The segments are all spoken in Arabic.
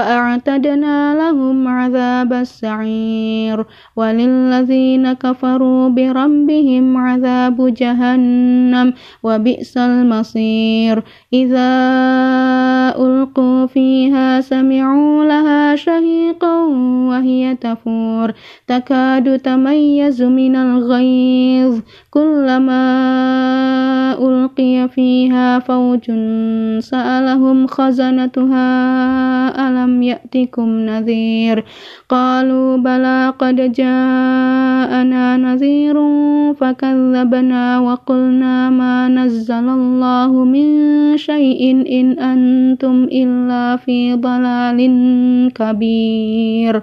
وأعتدنا لهم عذاب السعير وللذين كفروا بربهم عذاب جهنم وبئس المصير. إذا ألقوا فيها سمعوا لها شهيقا وهي تفور. تكاد تميز من الغيظ. كلما ألقي فيها فوج سألهم خزنتها ألم يأتكم نذير. قالوا بلى قد جاءنا نذير فكذبنا وقلنا ما نزل الله من شيء إن أنتم إلا في ضلال كبير.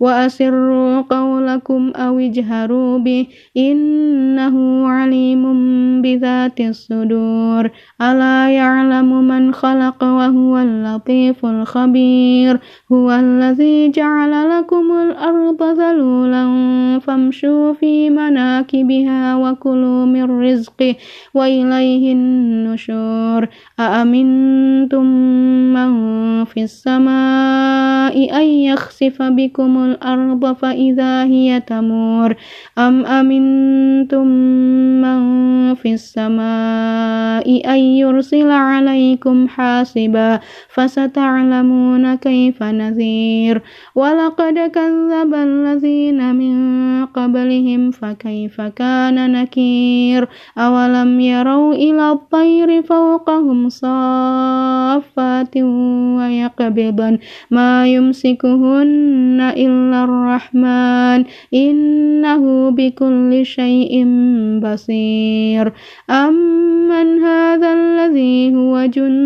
وأسروا قولكم أو اجهروا به إنه عليم بذات الصدور. ألا يعلم من خلق وهو اللطيف الخبير. هو الذي جعل لكم الأرض ذلولا فامشوا في مناكبها وكلوا من رزقه وإليه النشور. أأمنتم من في السماء أن يخسف بكم الأرض فإذا هي تمور. أم أمنتم من في السماء أن يرسل عليكم حاسبا فستعلمون كيف نذير. ولقد كذب الذين من قبلهم فكيف كان نكير. أولم يروا إلى الطير فوقهم صافات ويقبضن. ما يمسكهن إلا الرحمن. إنه بكل شيء بصير. أمن هذا الذي هو جند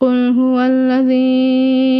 قل هو الذي